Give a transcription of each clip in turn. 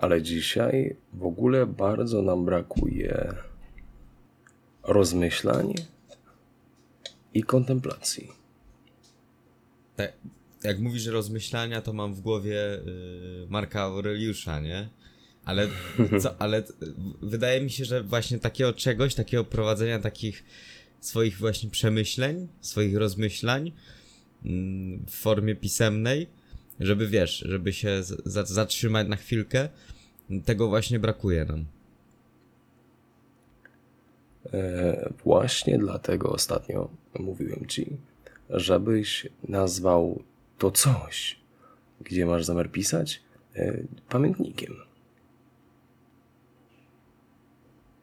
ale dzisiaj w ogóle bardzo nam brakuje rozmyślań i kontemplacji. Tak, jak mówisz rozmyślania, to mam w głowie y, Marka Aureliusza, nie? Ale, co, ale wydaje mi się, że właśnie takiego czegoś, takiego prowadzenia takich swoich właśnie przemyśleń, swoich rozmyślań mm, w formie pisemnej, żeby wiesz, żeby się zatrzymać na chwilkę, tego właśnie brakuje nam. E, właśnie dlatego ostatnio mówiłem ci, żebyś nazwał to coś, gdzie masz zamiar pisać, e, pamiętnikiem.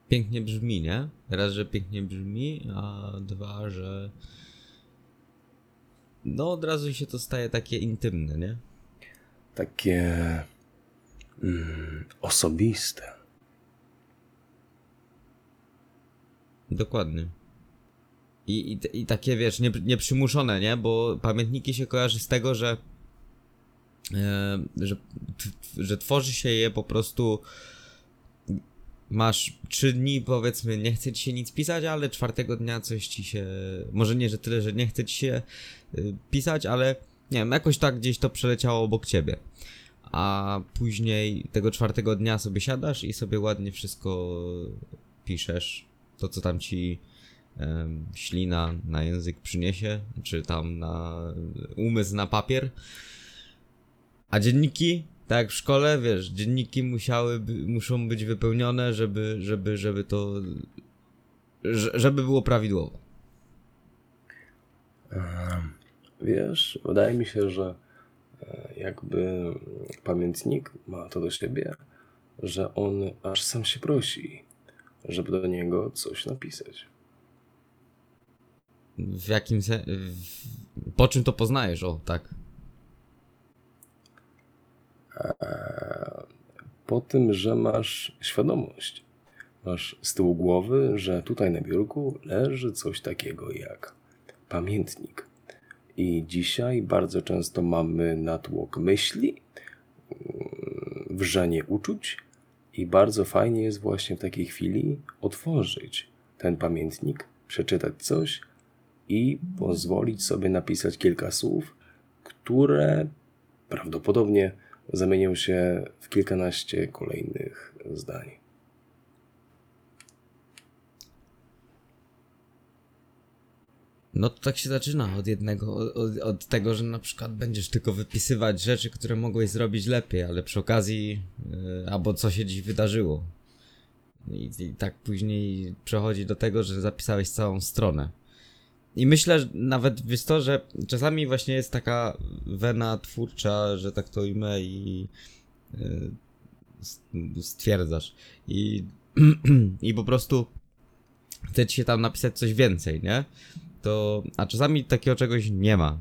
Pięknie brzmi, nie? Raz, że pięknie brzmi, a dwa, że no od razu się to staje takie intymne, nie? Takie mm, osobiste. Dokładnie. I, i, i takie, wiesz, nie, nieprzymuszone, nie? Bo pamiętniki się kojarzy z tego, że e, że, t, że tworzy się je po prostu masz trzy dni, powiedzmy, nie chce ci się nic pisać, ale czwartego dnia coś ci się, może nie, że tyle, że nie chce ci się y, pisać, ale nie wiem, jakoś tak gdzieś to przeleciało obok ciebie. A później tego czwartego dnia sobie siadasz i sobie ładnie wszystko piszesz. To, co tam ci em, ślina na język przyniesie, czy tam na umysł na papier. A dzienniki, tak jak w szkole, wiesz, dzienniki musiały, muszą być wypełnione, żeby, żeby, żeby to, że- żeby było prawidłowo. Wiesz, wydaje mi się, że e, jakby pamiętnik ma to do siebie, że on aż sam się prosi, żeby do niego coś napisać. W jakim se... w... Po czym to poznajesz, o, tak. Po tym, że masz świadomość, masz z tyłu głowy, że tutaj na biurku leży coś takiego jak pamiętnik. I dzisiaj bardzo często mamy natłok myśli, wrzenie uczuć, i bardzo fajnie jest właśnie w takiej chwili otworzyć ten pamiętnik, przeczytać coś i pozwolić sobie napisać kilka słów, które prawdopodobnie zamienią się w kilkanaście kolejnych zdań. No to tak się zaczyna od jednego, od, od tego, że na przykład będziesz tylko wypisywać rzeczy, które mogłeś zrobić lepiej, ale przy okazji, yy, albo co się dziś wydarzyło. I, I tak później przechodzi do tego, że zapisałeś całą stronę. I myślę, że nawet wiesz to, że czasami właśnie jest taka wena twórcza, że tak to ujmę i yy, stwierdzasz. I, I po prostu chce ci się tam napisać coś więcej, nie? To. A czasami takiego czegoś nie ma,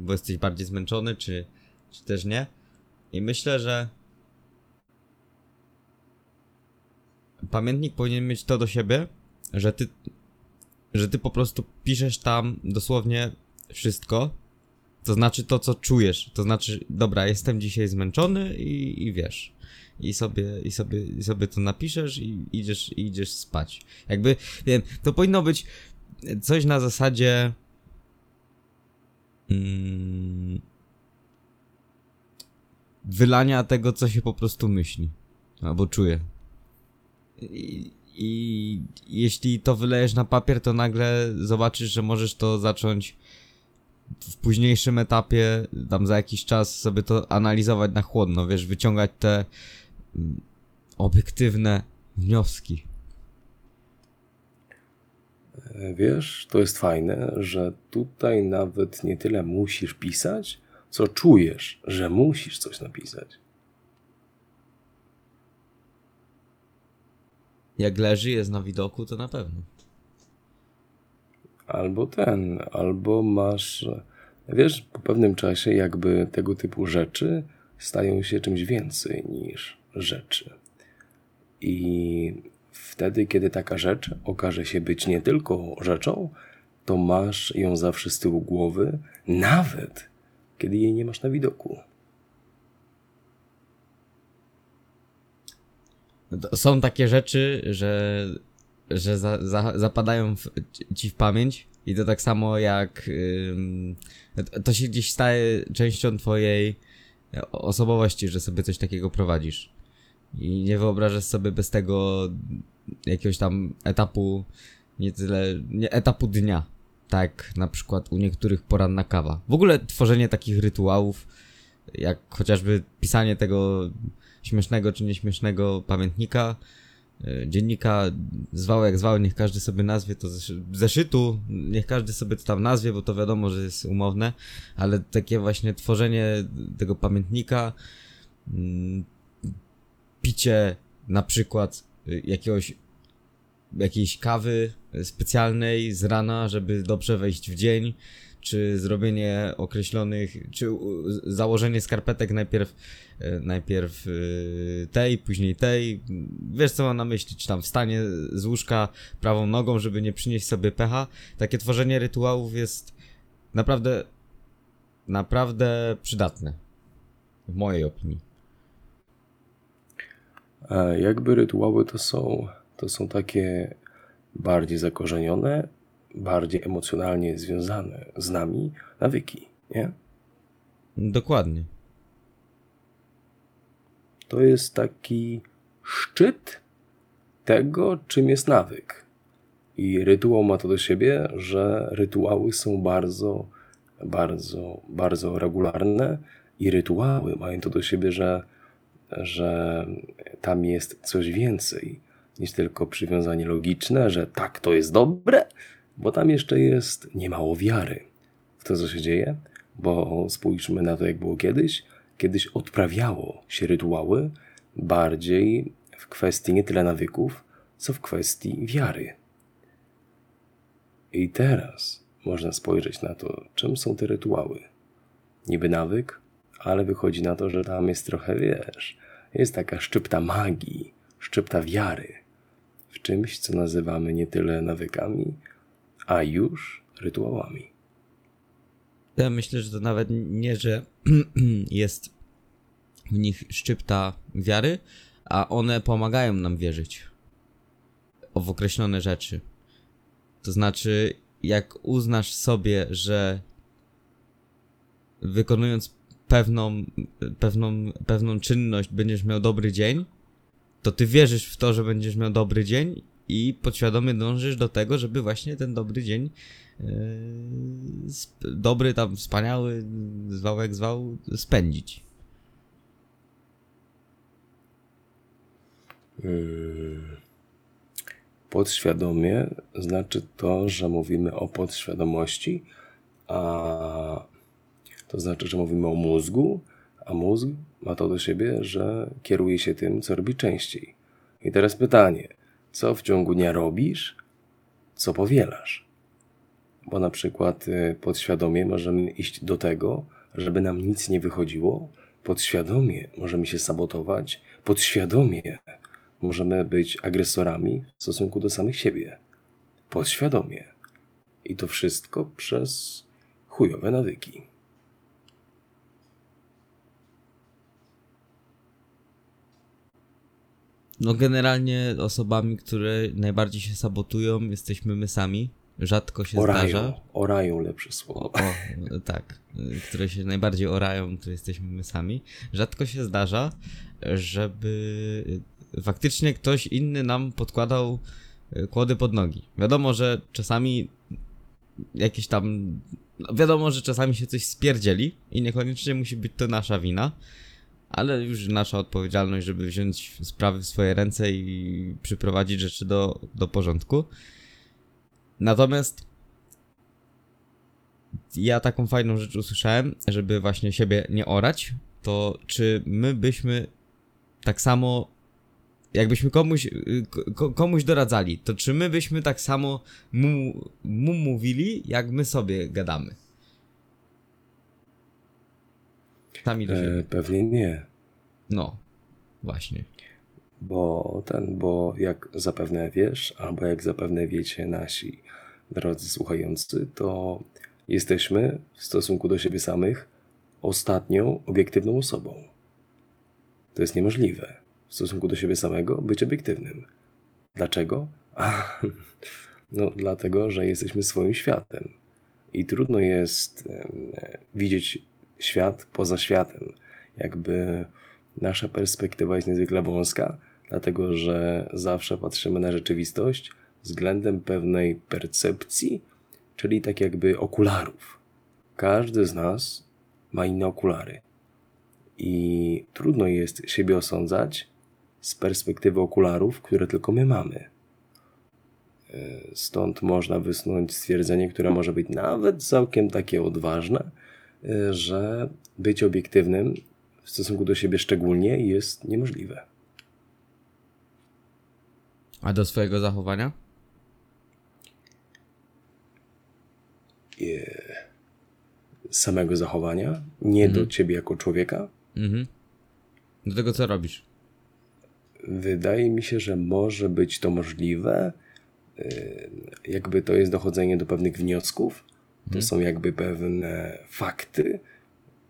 bo jesteś bardziej zmęczony, czy, czy też nie. I myślę, że. Pamiętnik powinien mieć to do siebie, że ty. Że ty po prostu piszesz tam dosłownie wszystko. To znaczy to, co czujesz. To znaczy, dobra, jestem dzisiaj zmęczony i, i wiesz. I sobie, i, sobie, I sobie to napiszesz i idziesz, i idziesz spać. Jakby, wiem, to powinno być coś na zasadzie. Mm, wylania tego, co się po prostu myśli. Albo czuje. I, I jeśli to wylejesz na papier, to nagle zobaczysz, że możesz to zacząć w późniejszym etapie, tam za jakiś czas sobie to analizować na chłodno, wiesz, wyciągać te mm, obiektywne wnioski. Wiesz, to jest fajne, że tutaj nawet nie tyle musisz pisać, co czujesz, że musisz coś napisać. Jak leży, jest na widoku, to na pewno. Albo ten, albo masz. Wiesz, po pewnym czasie, jakby tego typu rzeczy stają się czymś więcej niż rzeczy. I wtedy, kiedy taka rzecz okaże się być nie tylko rzeczą, to masz ją zawsze z tyłu głowy, nawet kiedy jej nie masz na widoku. To Są takie rzeczy, że, że za, za, zapadają w, ci w pamięć i to tak samo jak ym, to- to się gdzieś staje częścią twojej osobowości, że sobie coś takiego prowadzisz. I nie wyobrażasz sobie bez tego jakiegoś tam etapu, nie tyle, nie etapu dnia. Tak, na przykład u niektórych poranna kawa. W ogóle tworzenie takich rytuałów, jak chociażby pisanie tego śmiesznego czy nieśmiesznego pamiętnika, y, dziennika, zwał jak zwał, niech każdy sobie nazwie to zeszy- zeszytu, niech każdy sobie to tam nazwie, bo to wiadomo, że jest umowne, ale takie właśnie tworzenie tego pamiętnika, mm, picie na przykład y, jakiegoś jakiejś kawy specjalnej z rana, żeby dobrze wejść w dzień, czy zrobienie określonych, czy założenie skarpetek najpierw, e, najpierw e, tej, później tej. Wiesz co mam na myśli, czy tam wstanie z łóżka prawą nogą, żeby nie przynieść sobie pecha. Takie tworzenie rytuałów jest naprawdę, naprawdę przydatne. W mojej opinii. Jakby rytuały to są, to są takie bardziej zakorzenione, bardziej emocjonalnie związane z nami nawyki, nie? Dokładnie. To jest taki szczyt tego, czym jest nawyk. I rytuał ma to do siebie, że rytuały są bardzo, bardzo, bardzo regularne i rytuały mają to do siebie, że, że tam jest coś więcej niż tylko przywiązanie logiczne, że tak, to jest dobre, bo tam jeszcze jest niemało wiary w to, co się dzieje, bo spójrzmy na to, jak było kiedyś. Kiedyś odprawiało się rytuały bardziej w kwestii nie tyle nawyków, co w kwestii wiary. I teraz można spojrzeć na to, czym są te rytuały. Niby nawyk, ale wychodzi na to, że tam jest trochę, wiesz, jest taka szczypta magii, szczypta wiary w czymś, co nazywamy nie tyle nawykami, a już rytuałami. Ja myślę, że to nawet nie, że jest w nich szczypta wiary, a one pomagają nam wierzyć w określone rzeczy. To znaczy, jak uznasz sobie, że wykonując pewną, pewną, pewną czynność będziesz miał dobry dzień, to ty wierzysz w to, że będziesz miał dobry dzień i podświadomie dążysz do tego, żeby właśnie ten dobry dzień yy, dobry tam, wspaniały, zwał jak zwał, spędzić. Podświadomie znaczy to, że mówimy o podświadomości, a to znaczy, że mówimy o mózgu, a mózg ma to do siebie, że kieruje się tym, co robi częściej. I teraz pytanie, co w ciągu dnia robisz, co powielasz? Bo na przykład y, podświadomie możemy iść do tego, żeby nam nic nie wychodziło, podświadomie możemy się sabotować, podświadomie możemy być agresorami w stosunku do samych siebie. Podświadomie. I to wszystko przez chujowe nawyki. No generalnie osobami, które najbardziej się sabotują, jesteśmy my sami. Rzadko się Orają, zdarza. orają lepsze słowo. O, o, tak, które się najbardziej orają, to jesteśmy my sami. Rzadko się zdarza, żeby faktycznie ktoś inny nam podkładał y, kłody pod nogi. Wiadomo, że czasami jakieś tam. no Wiadomo, że czasami się coś spierdzieli i niekoniecznie musi być to nasza wina, ale już nasza odpowiedzialność, żeby wziąć sprawy w swoje ręce i przyprowadzić rzeczy do, do porządku. Natomiast ja taką fajną rzecz usłyszałem, żeby właśnie siebie nie orać, to czy my byśmy tak samo, jakbyśmy komuś, ko- komuś doradzali, to czy my byśmy tak samo mu, mu mówili, jak my sobie gadamy? Sami do E, siebie. pewnie nie, No, właśnie. bo ten, bo jak zapewne wiesz, albo jak zapewne wiecie nasi drodzy słuchający, to jesteśmy w stosunku do siebie samych ostatnią obiektywną osobą. To jest niemożliwe. w stosunku do siebie samego być obiektywnym. Dlaczego? No, dlatego, że jesteśmy swoim światem. I trudno jest widzieć świat poza światem. Jakby nasza perspektywa jest niezwykle wąska, dlatego że zawsze patrzymy na rzeczywistość względem pewnej percepcji, czyli tak jakby okularów. Każdy z nas ma inne okulary. I trudno jest siebie osądzać z perspektywy okularów, które tylko my mamy. Stąd można wysnuć stwierdzenie, które może być nawet całkiem takie odważne, że być obiektywnym w stosunku do siebie szczególnie jest niemożliwe. A do swojego zachowania? Samego zachowania, nie do ciebie jako człowieka, Mhm. Do tego co robisz? Wydaje mi się, że może być to możliwe. Yy, Jakby to jest dochodzenie do pewnych wniosków. To są jakby pewne fakty,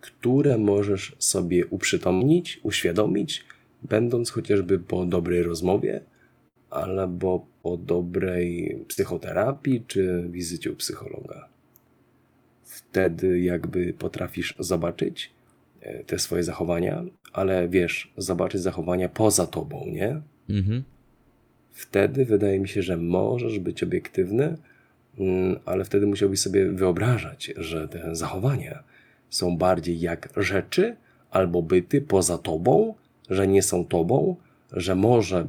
które możesz sobie uprzytomnić, uświadomić, będąc chociażby po dobrej rozmowie, albo po dobrej psychoterapii czy wizycie u psychologa. Wtedy jakby potrafisz zobaczyć e, te swoje zachowania, ale wiesz, zobaczyć zachowania poza tobą, nie? Mhm. Wtedy wydaje mi się, że możesz być obiektywny, ale wtedy musiałbyś sobie wyobrażać, że te zachowania są bardziej jak rzeczy albo byty poza tobą, że nie są tobą, że może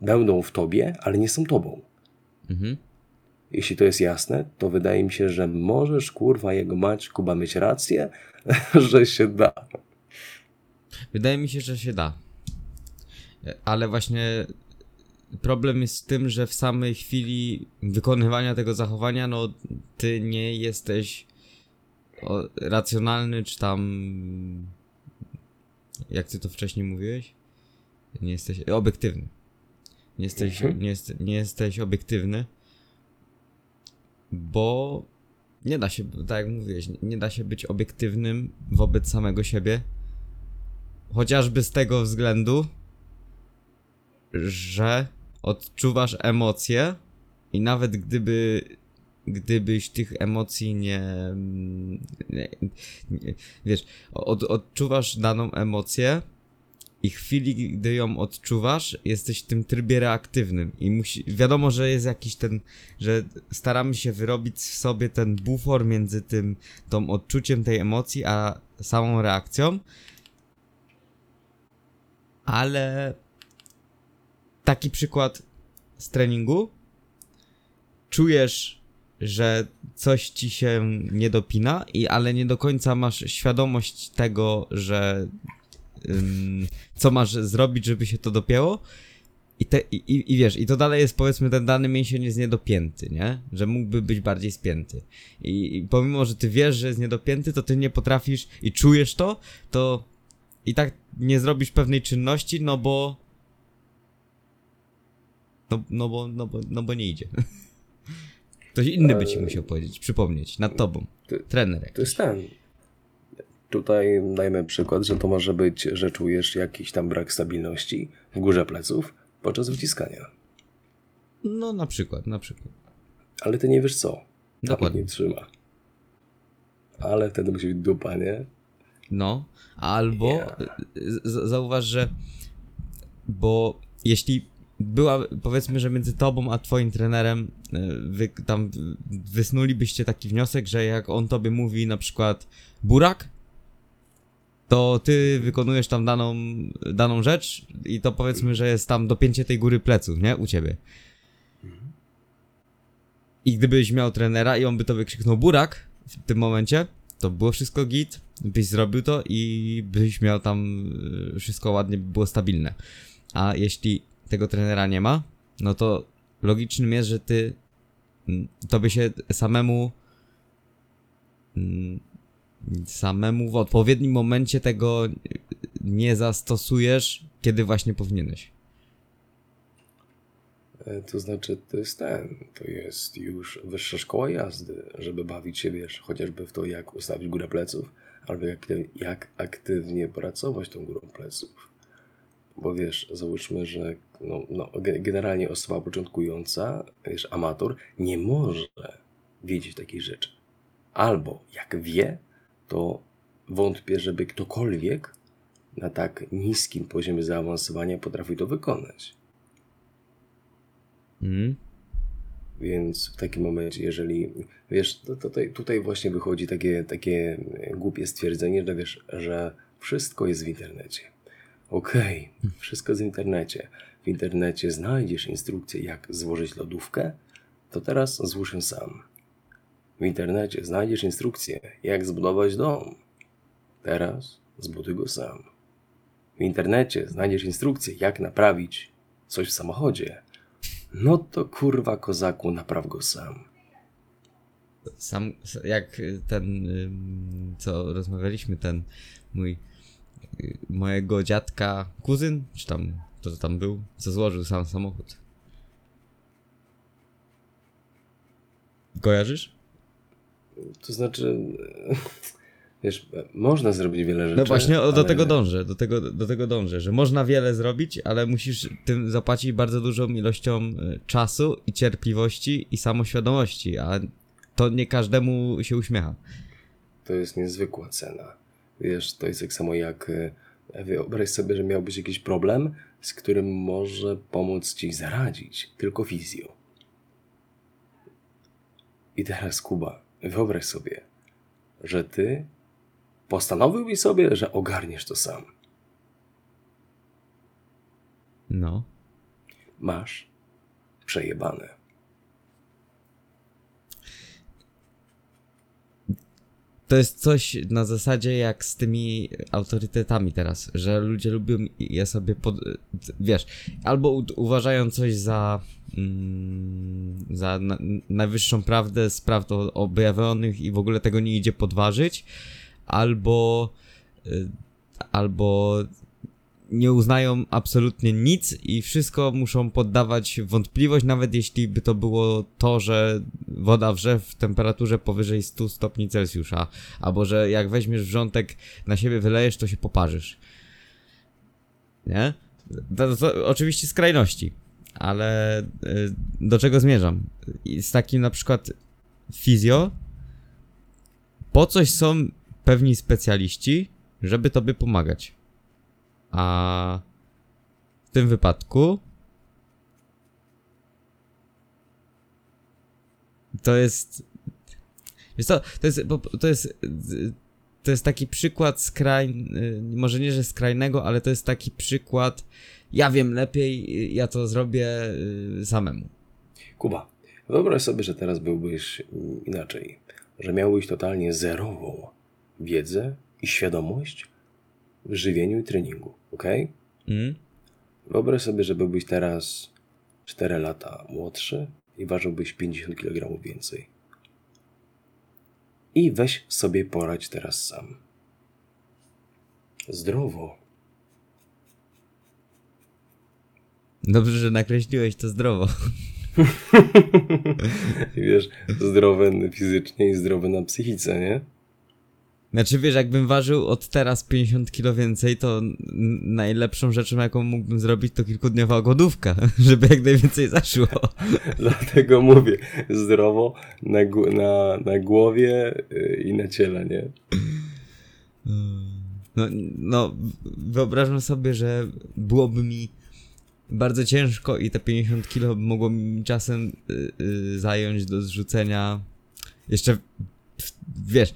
będą w tobie, ale nie są tobą. Mhm. Jeśli to jest jasne, to wydaje mi się, że możesz, kurwa, jego mać, Kuba, mieć rację, że się da. Wydaje mi się, że się da. Ale właśnie problem jest w tym, że w samej chwili wykonywania tego zachowania, no ty nie jesteś racjonalny, czy tam. Jak ty to wcześniej mówiłeś? Nie jesteś obiektywny. Nie jesteś, Mhm. nie, jest, nie jesteś obiektywny, bo nie da się, tak jak mówiłeś, nie da się być obiektywnym wobec samego siebie. Chociażby z tego względu, że odczuwasz emocje i nawet gdyby gdybyś tych emocji nie, nie, nie wiesz, od, odczuwasz daną emocję i chwili, gdy ją odczuwasz, jesteś w tym trybie reaktywnym i musi, wiadomo, że jest jakiś ten, że staramy się wyrobić w sobie ten bufor między tym, tą odczuciem tej emocji, a samą reakcją, ale taki przykład z treningu. Czujesz, że coś ci się nie dopina, i, ale nie do końca masz świadomość tego, że ym, co masz zrobić, żeby się to dopięło. I, te, i, i, wiesz, i to dalej jest powiedzmy ten dany mięsień jest niedopięty, nie? Że mógłby być bardziej spięty. I, I pomimo, że ty wiesz, że jest niedopięty, to ty nie potrafisz i czujesz to, to i tak nie zrobisz pewnej czynności, no bo. No, no bo, no bo, no bo nie idzie. Ktoś inny by ci musiał powiedzieć, przypomnieć, nad tobą. Ty- Trener. To jakiś. jest ten. Tutaj dajmy przykład, że to może być, że czujesz jakiś tam brak stabilności w górze pleców podczas wyciskania. No na przykład, na przykład. Ale ty nie wiesz co. Dokładnie. Nie trzyma. Ale wtedy musi być dupa, nie? No, albo z- zauważ, że bo jeśli była, powiedzmy, że między tobą a twoim trenerem y, wy tam wysnulibyście taki wniosek, że jak on tobie mówi na przykład burak, to ty wykonujesz tam daną, daną rzecz i to powiedzmy, że jest tam dopięcie tej góry pleców, nie? U ciebie. I gdybyś miał trenera i on by tobie krzyknął burak w tym momencie, to było wszystko git, byś zrobił to i byś miał tam y, wszystko ładnie by było stabilne. A jeśli tego trenera nie ma, no to logicznym jest, że ty mm, tobie się samemu mm, samemu w odpowiednim momencie tego nie zastosujesz, kiedy właśnie powinieneś. E, To znaczy, to jest ten, to jest już wyższa szkoła jazdy, żeby bawić się, wiesz, chociażby w to, jak ustawić górę pleców, albo jak, jak aktywnie pracować tą górą pleców. Bo wiesz, załóżmy, że no, no, ge- generalnie osoba początkująca, wiesz, amator, nie może wiedzieć takich rzeczy. Albo jak wie, to wątpię, żeby ktokolwiek na tak niskim poziomie zaawansowania potrafił to wykonać. Mm? Więc w takim momencie, jeżeli wiesz, to, to, tutaj- tutaj właśnie wychodzi takie, takie głupie stwierdzenie, że wiesz, że wszystko jest w internecie. Okej, wszystko jest w internecie. W internecie znajdziesz instrukcję, jak złożyć lodówkę, to teraz złóż ją sam. W internecie znajdziesz instrukcję, jak zbudować dom. Teraz zbuduj go sam. W internecie znajdziesz instrukcję, jak naprawić coś w samochodzie. No to kurwa kozaku, napraw go sam. Sam, jak ten, co rozmawialiśmy, ten mój, mojego dziadka kuzyn, czy tam, kto to tam był, co złożył sam samochód. Kojarzysz? To znaczy, wiesz, można zrobić wiele rzeczy. No właśnie o, do tego dążę, do tego, do tego dążę, że można wiele zrobić, ale musisz tym zapłacić bardzo dużą ilością y, czasu i cierpliwości i samoświadomości, a to nie każdemu się uśmiecha. To jest niezwykła cena. Wiesz, to jest tak samo jak e, wyobraź sobie, że miałbyś jakiś problem, z którym może pomóc ci zaradzić tylko fizjo. I teraz Kuba, wyobraź sobie, że ty postanowiłbyś sobie, że ogarniesz to sam. No. Masz przejebane. To jest coś na zasadzie jak z tymi autorytetami teraz, że ludzie lubią je sobie pod... wiesz, albo u- uważają coś za mm, za na, najwyższą prawdę z prawd objawionych i w ogóle tego nie idzie podważyć, albo y, albo nie uznają absolutnie nic i wszystko muszą poddawać wątpliwość, nawet jeśli by to było to, że woda wrze w temperaturze powyżej 100 stopni Celsjusza, albo że jak weźmiesz wrzątek na siebie wylejesz, to się poparzysz. Nie? To, to oczywiście skrajności, ale y, do czego zmierzam? Z takim na przykład fizjo, po coś są pewni specjaliści, żeby tobie pomagać. A w tym wypadku to jest. Wiesz co, to jest, to jest. To jest taki przykład skrań. Może nie, że skrajnego, ale to jest taki przykład. Ja wiem lepiej, ja to zrobię y, samemu. Kuba, wyobraź sobie, że teraz byłbyś mm, inaczej, że miałbyś totalnie zerową wiedzę i świadomość w żywieniu i treningu, ok? Mm? Wyobraź sobie, że byłbyś teraz 4 lata młodszy i ważyłbyś 50 kg więcej. I weź sobie poradź teraz sam. Zdrowo. Dobrze, że nakreśliłeś to zdrowo. Wiesz, zdrowe fizycznie i zdrowe na psychice, nie? Znaczy wiesz, jakbym ważył od teraz 50 kilo więcej, to najlepszą rzeczą, jaką mógłbym zrobić, to kilkudniowa głodówka, żeby jak najwięcej zaszło. Dlatego mówię, zdrowo na, na, na głowie y, i na ciele, nie? No, no, wyobrażam sobie, że byłoby mi bardzo ciężko i te 50 kilo mogło mi czasem y, y, zająć do zrzucenia. Jeszcze, w- wiesz,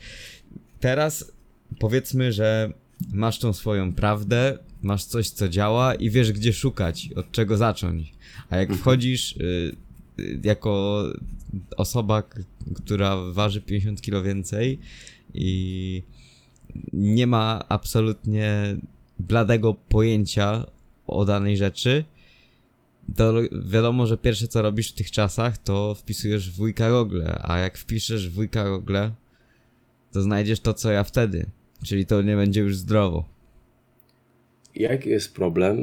teraz powiedzmy, że masz tą swoją prawdę, masz coś, co działa i wiesz, gdzie szukać, od czego zacząć. A jak wchodzisz y, y, jako osoba, która waży 50 kilo więcej i nie ma absolutnie bladego pojęcia o danej rzeczy, to wiadomo, że pierwsze co robisz w tych czasach, to wpisujesz w wujka Google, a jak wpiszesz w wujka Google, to znajdziesz to, co ja wtedy. Czyli to nie będzie już zdrowo. Jaki jest problem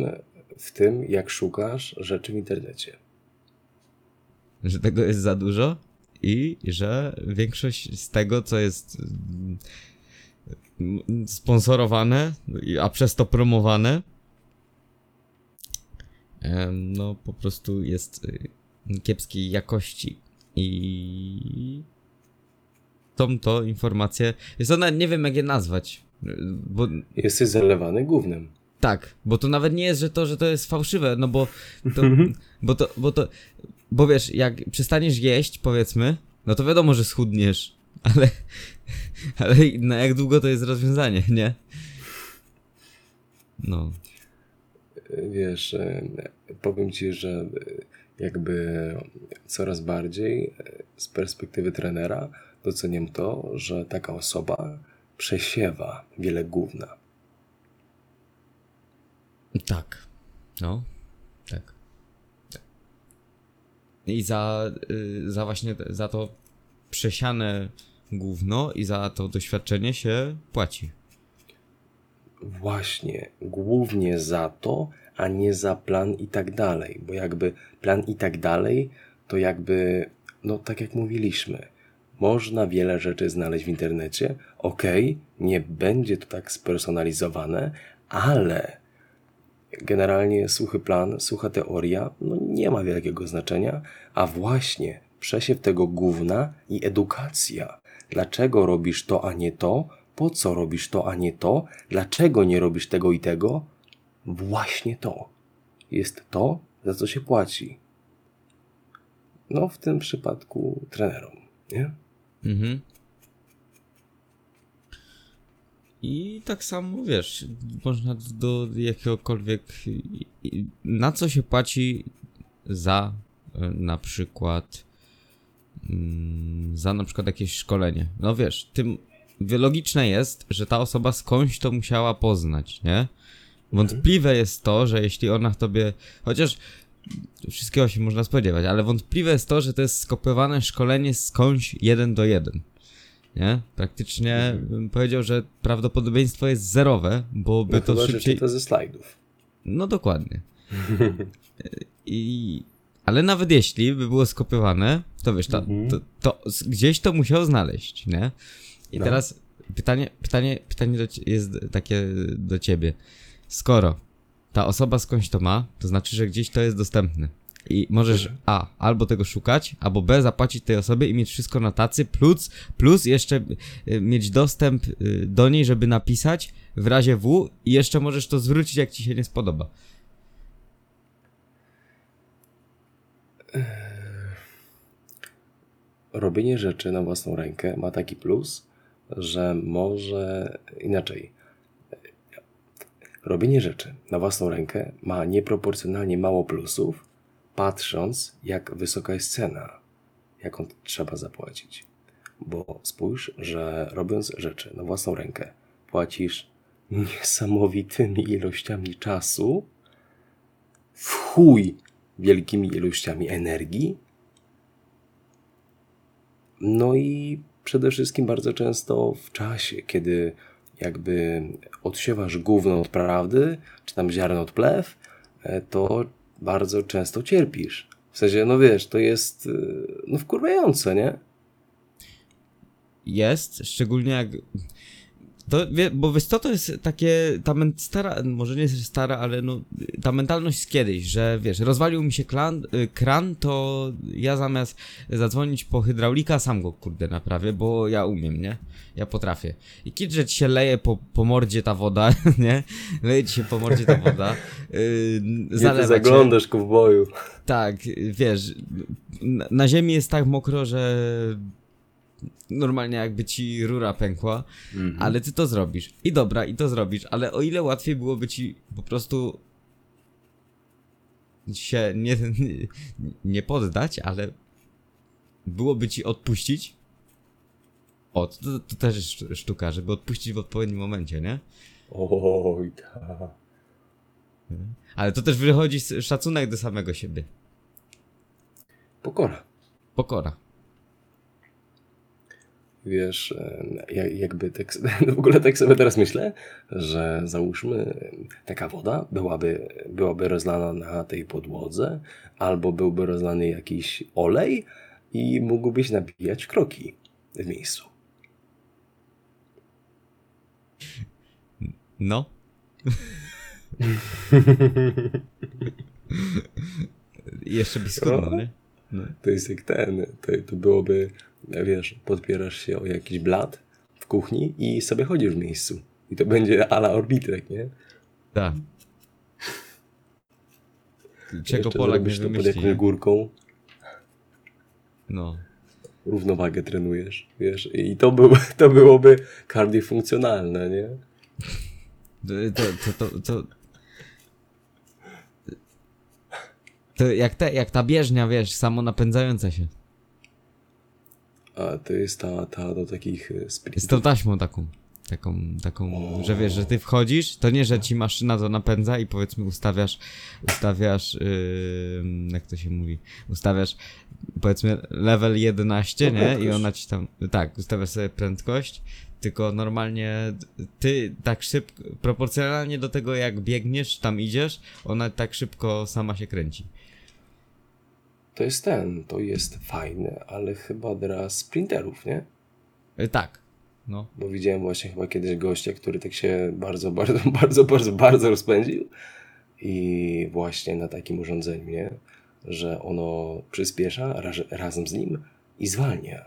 w tym, jak szukasz rzeczy w internecie? Że tego jest za dużo i że większość z tego, co jest mm, sponsorowane, a przez to promowane, no po prostu jest y, kiepskiej jakości i tą to informację, jest ona, nie wiem jak je nazwać, bo Jesteś zalewany gównem. tak, bo to nawet nie jest, że to, że to jest fałszywe, no bo to, bo to, bo to, bo wiesz, jak przestaniesz jeść, powiedzmy, no to wiadomo, że schudniesz, ale, ale na jak długo to jest rozwiązanie, nie? No, Wiesz, e, powiem ci, że jakby coraz bardziej e, z perspektywy trenera doceniam to, że taka osoba przesiewa wiele gówna. tak, no, tak. I za, y, za właśnie, za to przesiane gówno i za to doświadczenie się płaci. Właśnie, głównie za to, a nie za plan i tak dalej, bo jakby plan i tak dalej, to jakby, no tak jak mówiliśmy, można wiele rzeczy znaleźć w internecie, okej, nie będzie to tak spersonalizowane, ale generalnie suchy plan, sucha teoria, no nie ma wielkiego znaczenia, a właśnie przesiew tego gówna i edukacja. Dlaczego robisz to, a nie to? Po co robisz to, a nie to? Dlaczego nie robisz tego i tego? Właśnie to. Jest to, za co się płaci. No, w tym przypadku trenerom, nie? Mhm. I tak samo wiesz, można do jakiegokolwiek. Na co się płaci za e, na przykład. mm, Za na przykład jakieś szkolenie. No wiesz, tym logiczne jest, że ta osoba skądś to musiała poznać, nie? Wątpliwe jest to, że jeśli ona tobie. Chociaż wszystkiego się można spodziewać, ale wątpliwe jest to, że to jest skopiowane szkolenie skądś jeden do jeden. Nie? Praktycznie bym powiedział, że prawdopodobieństwo jest zerowe, bo by No, to chyba, szybciej. czyta ze slajdów. No dokładnie. I... Ale nawet jeśli by było skopiowane, to wiesz, to, Mhm. to, to gdzieś to musiał znaleźć, nie? I No. teraz pytanie, pytanie, pytanie do, jest takie do ciebie. Skoro ta osoba skądś to ma, to znaczy, że gdzieś to jest dostępne. I możesz. A, albo tego szukać, albo B, zapłacić tej osobie i mieć wszystko na tacy, plus, plus jeszcze y, mieć dostęp y, do niej, żeby napisać w razie W i jeszcze możesz to zwrócić, jak ci się nie spodoba. robienie rzeczy na własną rękę ma taki plus, że może inaczej. Robienie rzeczy na własną rękę ma nieproporcjonalnie mało plusów, patrząc, jak wysoka jest cena, jaką trzeba zapłacić. Bo spójrz, że robiąc rzeczy na własną rękę, płacisz niesamowitymi ilościami czasu, w chuj wielkimi ilościami energii, no i przede wszystkim bardzo często w czasie, kiedy jakby odsiewasz gówno od prawdy, czy tam ziarno od plew, e, to bardzo często cierpisz. W sensie, no wiesz, to jest e, no wkurwiające, nie? Jest, szczególnie jak. To, wie, bo wiesz co, to jest takie, ta men- stara, może nie jest stara, ale no, ta mentalność z kiedyś, że wiesz, rozwalił mi się klan, y, kran, to ja zamiast zadzwonić po hydraulika, sam go kurde naprawię, bo ja umiem, nie? Ja potrafię. I kiedy że ci się leje po, po mordzie ta woda, nie? Leje ci się po mordzie ta woda, yy, ty zalewa cię. zaglądasz w boju. Tak, wiesz, na, na ziemi jest tak mokro, że normalnie jakby ci rura pękła, ale ty to zrobisz. I dobra, i to zrobisz, ale o ile łatwiej byłoby ci po prostu się nie, nie, nie poddać, ale byłoby ci odpuścić. O, to, to też jest sztu- sztuka, żeby odpuścić w odpowiednim momencie, nie? Oj, tak. Ale to też wychodzi z szacunek do samego siebie. Pokora. Pokora. Wiesz, e, ja- jakby tak, s- w ogóle tak sobie teraz myślę, że załóżmy taka woda byłaby, byłaby rozlana na tej podłodze, albo byłby rozlany jakiś olej i mógłbyś nabijać kroki w miejscu. No. Jeszcze byś schudnął, No. nie? No. To jest jak ten, to, to byłoby, wiesz, podpierasz się o jakiś blat w kuchni i sobie chodzisz w miejscu. I to będzie ala orbitrek, nie? Tak. Czego Polak nie to pod jakąś górką, No. równowagę trenujesz, wiesz, i to, był, to byłoby kardiofunkcjonalne, nie? To, to, to, to, to jak, te, jak ta bieżnia, wiesz, samonapędzająca się. A to jest ta, ta do takich e, Z sprintów. tą taśmą taką. Taką, taką, że wiesz, że ty wchodzisz, to nie, że ci maszyna to napędza i powiedzmy ustawiasz, ustawiasz, yy, jak to się mówi, ustawiasz powiedzmy level 11, No, nie? I prędkość. ona ci tam, tak, ustawiasz sobie prędkość, tylko normalnie ty tak szybko, proporcjonalnie do tego jak biegniesz, tam idziesz, ona tak szybko sama się kręci. To jest ten, to jest fajne, ale chyba dla sprinterów, nie? Yy, tak, no. Bo widziałem właśnie chyba kiedyś gościa, który tak się bardzo, bardzo, bardzo, bardzo, bardzo rozpędził i właśnie na takim urządzeniu, nie? Że ono przyspiesza raz, razem z nim i zwalnia.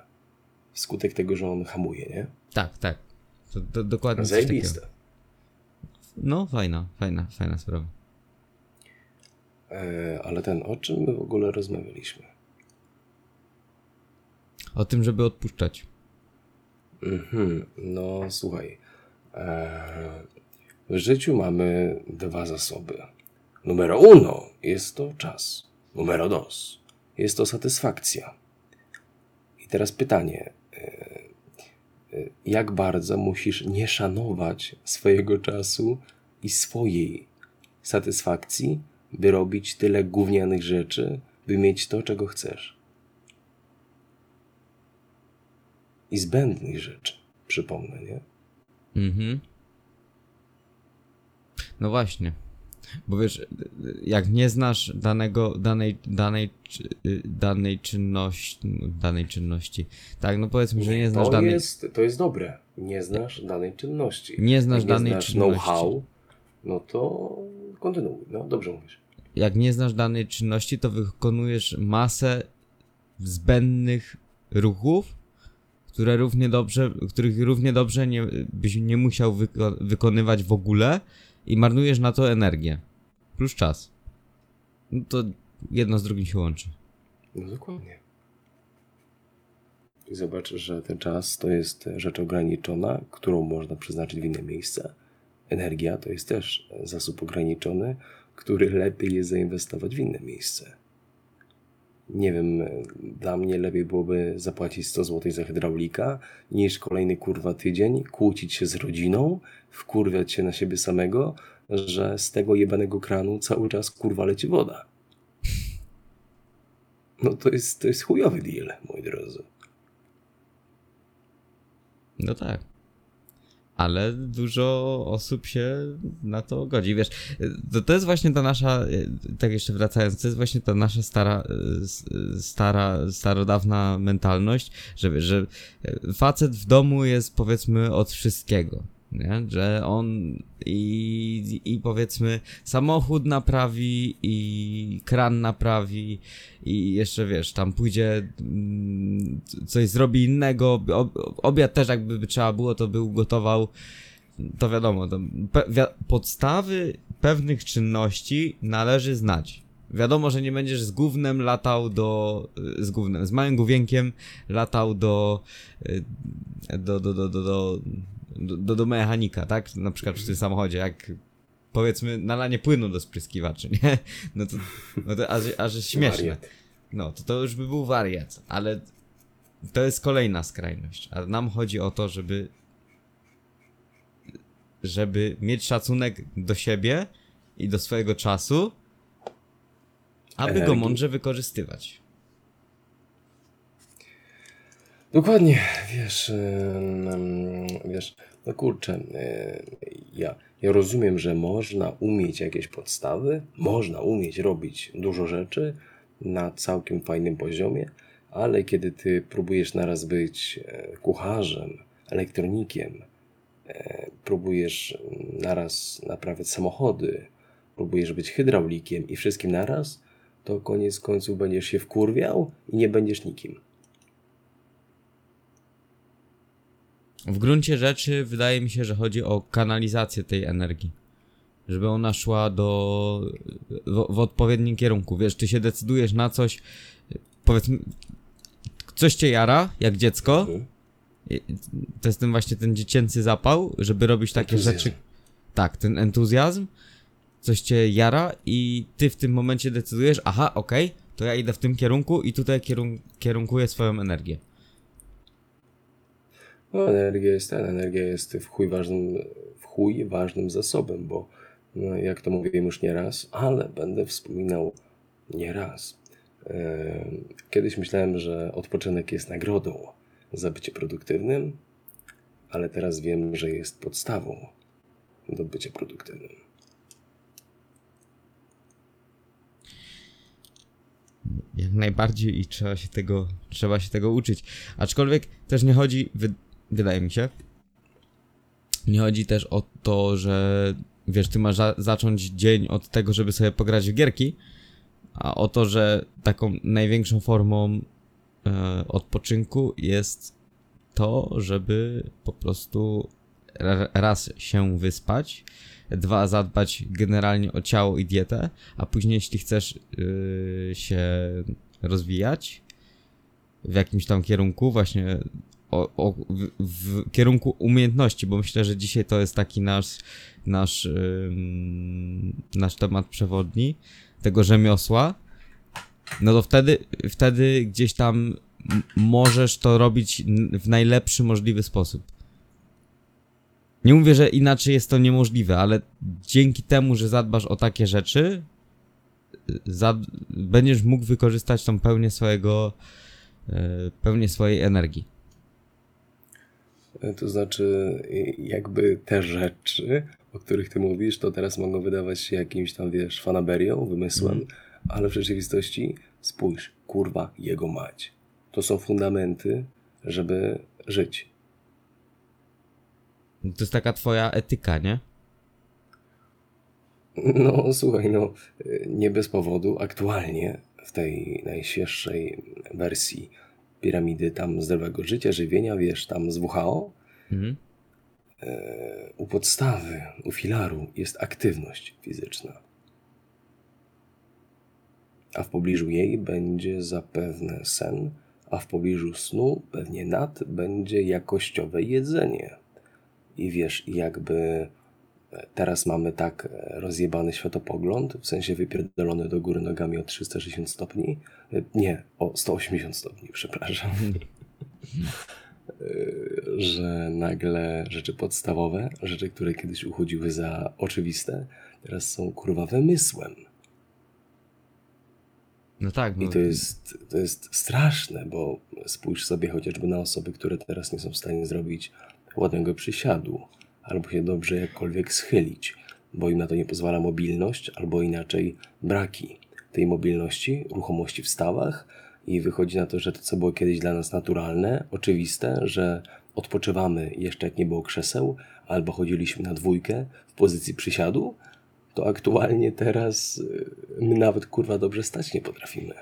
Wskutek tego, że on hamuje, nie? Tak, tak. To, to dokładnie. Zajebiste. No, fajna, fajna, fajna sprawa. E, ale ten, o czym my w ogóle rozmawialiśmy? O tym, żeby odpuszczać. Mhm, no słuchaj. E, w życiu mamy dwa zasoby. Numero uno jest to czas. Numero dos jest to satysfakcja. I teraz pytanie. e, Jak bardzo musisz nie szanować swojego czasu i swojej satysfakcji, by robić tyle gównianych rzeczy, by mieć to, czego chcesz? I zbędnych rzeczy, przypomnę, nie? Mhm. No właśnie. Bo wiesz, jak nie znasz danego, danej, danej, y, danej czynności, danej czynności, tak, no powiedzmy, że nie znasz to danej, Jest, to jest dobre. Nie znasz danej czynności. Nie znasz Jak danej znasz czynności. know-how, no to kontynuuj. No, dobrze mówisz. jak nie znasz danej czynności, to wykonujesz masę zbędnych ruchów, które równie dobrze, których równie dobrze nie, byś nie musiał wyko- wykonywać w ogóle i marnujesz na to energię. Plus czas. No to jedno z drugim się łączy. No dokładnie. I zobacz, że ten czas to jest rzecz ograniczona, którą można przeznaczyć w inne miejsce. Energia to jest też zasób ograniczony, który lepiej jest zainwestować w inne miejsce. Nie wiem, dla mnie lepiej byłoby zapłacić 100 zł za hydraulika, niż kolejny kurwa tydzień kłócić się z rodziną, wkurwiać się na siebie samego, że z tego jebanego kranu cały czas kurwa leci woda. No to jest, to jest chujowy deal, moi drodzy. No tak. Ale dużo osób się na to godzi. Wiesz, to, to jest właśnie ta nasza, tak jeszcze wracając, to jest właśnie ta nasza stara, s- stara, starodawna mentalność, że, że facet w domu jest powiedzmy od wszystkiego. Nie? Że on i, i powiedzmy samochód naprawi i kran naprawi i jeszcze wiesz, tam pójdzie mm, coś zrobi innego, ob, obiad też jakby by trzeba było, to by ugotował, to wiadomo, to pe, wi podstawy pewnych czynności należy znać. Wiadomo, że nie będziesz z gównem latał do, z gównem, z małym główienkiem latał do, y, do, do, do, do, do, do, do, mechanika, tak? Na przykład w tym samochodzie, jak powiedzmy nalanie płynu do spryskiwaczy, nie? No to, no to aż, aż jest śmieszne. Wariat. No, to to już by był wariat, ale to jest kolejna skrajność. A nam chodzi o to, żeby żeby mieć szacunek do siebie i do swojego czasu, aby go Energii. mądrze wykorzystywać. Dokładnie, wiesz, wiesz, no kurczę, e, ja, ja rozumiem, że można umieć jakieś podstawy, można umieć robić dużo rzeczy na całkiem fajnym poziomie, ale kiedy ty próbujesz naraz być e, kucharzem, elektronikiem, e, próbujesz naraz naprawiać samochody, próbujesz być hydraulikiem i wszystkim naraz, to koniec końców będziesz się wkurwiał i nie będziesz nikim. W gruncie rzeczy wydaje mi się, że chodzi o kanalizację tej energii. Żeby ona szła do. w, w odpowiednim kierunku. Wiesz, ty się decydujesz na coś. Powiedzmy. Coś cię jara, jak dziecko. Mhm. To jest ten właśnie ten dziecięcy zapał, żeby robić takie Entuzjazm. rzeczy. Tak, ten entuzjazm. Coś cię jara i ty w tym momencie decydujesz, aha, okej, to ja idę w tym kierunku i tutaj kierun kierunkuję swoją energię. No, energia jest ten, energia jest w chuj ważnym, w chuj ważnym zasobem, bo no, jak to mówiłem już nie raz, ale będę wspominał nie raz. Em, Kiedyś myślałem, że odpoczynek jest nagrodą za bycie produktywnym, ale teraz wiem, że jest podstawą do bycia produktywnym. Jak najbardziej i trzeba się tego, trzeba się tego uczyć. Aczkolwiek też nie chodzi, wydaje mi się, nie chodzi też o to, że wiesz, ty masz za, zacząć dzień od tego, żeby sobie pograć w gierki, a o to, że taką największą formą e, odpoczynku jest to, żeby po prostu ra- raz się wyspać, dwa zadbać generalnie o ciało i dietę, a później jeśli chcesz yy, się rozwijać w jakimś tam kierunku, właśnie o, o, w, w kierunku umiejętności, bo myślę, że dzisiaj to jest taki nasz nasz, ym, nasz temat przewodni tego rzemiosła, no to wtedy, wtedy gdzieś tam możesz to robić w najlepszy możliwy sposób. Nie mówię, że inaczej jest to niemożliwe, ale dzięki temu, że zadbasz o takie rzeczy, y, będziesz mógł wykorzystać tą pełnię swojego, e, pełnię swojej energii. To znaczy, jakby te rzeczy, o których ty mówisz, to teraz mogą wydawać się jakimś tam, wiesz, fanaberią, wymysłem, ale w rzeczywistości spójrz, kurwa, jego mać. To są fundamenty, żeby żyć. To jest taka twoja etyka, nie? No, słuchaj, no, nie bez powodu aktualnie w tej najświeższej wersji piramidy tam zdrowego życia, żywienia, wiesz, tam z WHO, Mhm. u podstawy, u filaru jest aktywność fizyczna. A w pobliżu jej będzie zapewne sen, a w pobliżu snu pewnie nad będzie jakościowe jedzenie. I wiesz, jakby e, teraz mamy tak e, rozjebany światopogląd, w sensie wypierdolony do góry nogami o 360 stopni. E, Nie, o 180 stopni, przepraszam. E, że nagle rzeczy podstawowe, rzeczy, które kiedyś uchodziły za oczywiste, teraz są kurwa wymysłem. No tak, bo I to jest, to jest straszne, bo spójrz sobie chociażby na osoby, które teraz nie są w stanie zrobić ładnego przysiadu, albo się dobrze jakkolwiek schylić, bo im na to nie pozwala mobilność, albo inaczej braki tej mobilności, ruchomości w stawach i wychodzi na to, że to, co było kiedyś dla nas naturalne, oczywiste, że odpoczywamy jeszcze jak nie było krzeseł, albo chodziliśmy na dwójkę w pozycji przysiadu, to aktualnie teraz y, my nawet kurwa dobrze stać nie potrafimy.